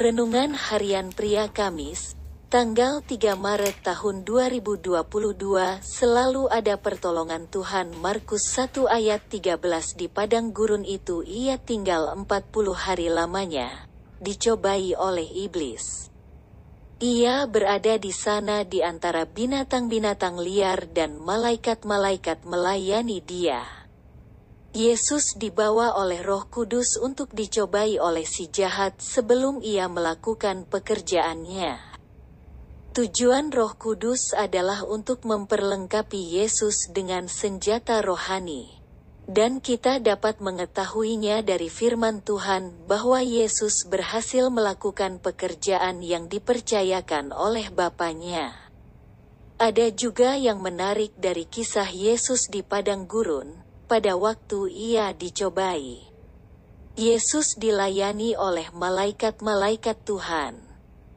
Renungan Harian Pria Kamis, tanggal 3 Maret tahun 2022 selalu ada pertolongan Tuhan Markus 1 ayat 13 di padang gurun itu ia tinggal 40 hari lamanya, dicobai oleh iblis. Ia berada di sana di antara binatang-binatang liar dan malaikat-malaikat melayani dia. Yesus dibawa oleh Roh Kudus untuk dicobai oleh si jahat sebelum ia melakukan pekerjaannya. Tujuan Roh Kudus adalah untuk memperlengkapi Yesus dengan senjata rohani. Dan kita dapat mengetahuinya dari firman Tuhan bahwa Yesus berhasil melakukan pekerjaan yang dipercayakan oleh Bapaknya. Ada juga yang menarik dari kisah Yesus di padang gurun, pada waktu ia dicobai. Yesus dilayani oleh malaikat-malaikat Tuhan.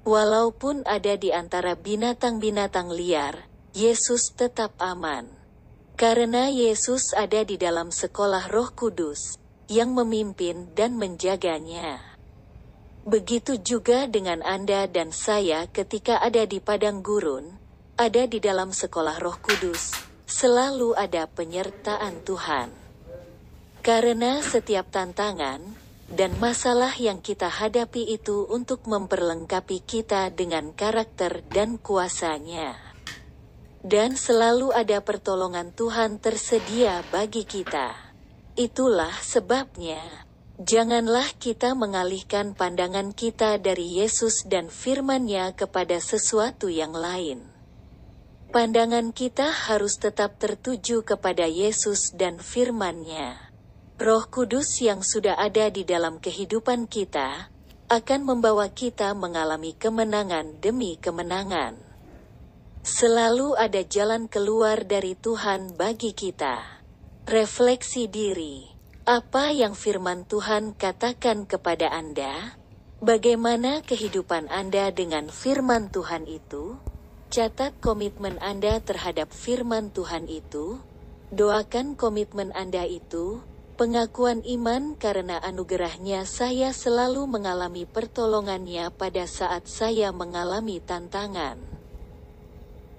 Walaupun ada di antara binatang-binatang liar, Yesus tetap aman. Karena Yesus ada di dalam sekolah Roh Kudus yang memimpin dan menjaganya. Begitu juga dengan Anda dan saya ketika ada di padang gurun, ada di dalam sekolah Roh Kudus selalu ada penyertaan Tuhan. Karena setiap tantangan dan masalah yang kita hadapi itu untuk memperlengkapi kita dengan karakter dan kuasanya. Dan selalu ada pertolongan Tuhan tersedia bagi kita. Itulah sebabnya, janganlah kita mengalihkan pandangan kita dari Yesus dan firman-Nya kepada sesuatu yang lain. Pandangan kita harus tetap tertuju kepada Yesus dan firman-Nya. Roh Kudus yang sudah ada di dalam kehidupan kita, akan membawa kita mengalami kemenangan demi kemenangan. Selalu ada jalan keluar dari Tuhan bagi kita. Refleksi diri, apa yang firman Tuhan katakan kepada Anda? Bagaimana kehidupan Anda dengan firman Tuhan itu? Catat komitmen Anda terhadap firman Tuhan itu. Doakan komitmen Anda itu, pengakuan iman karena anugerahnya saya selalu mengalami pertolongannya pada saat saya mengalami tantangan.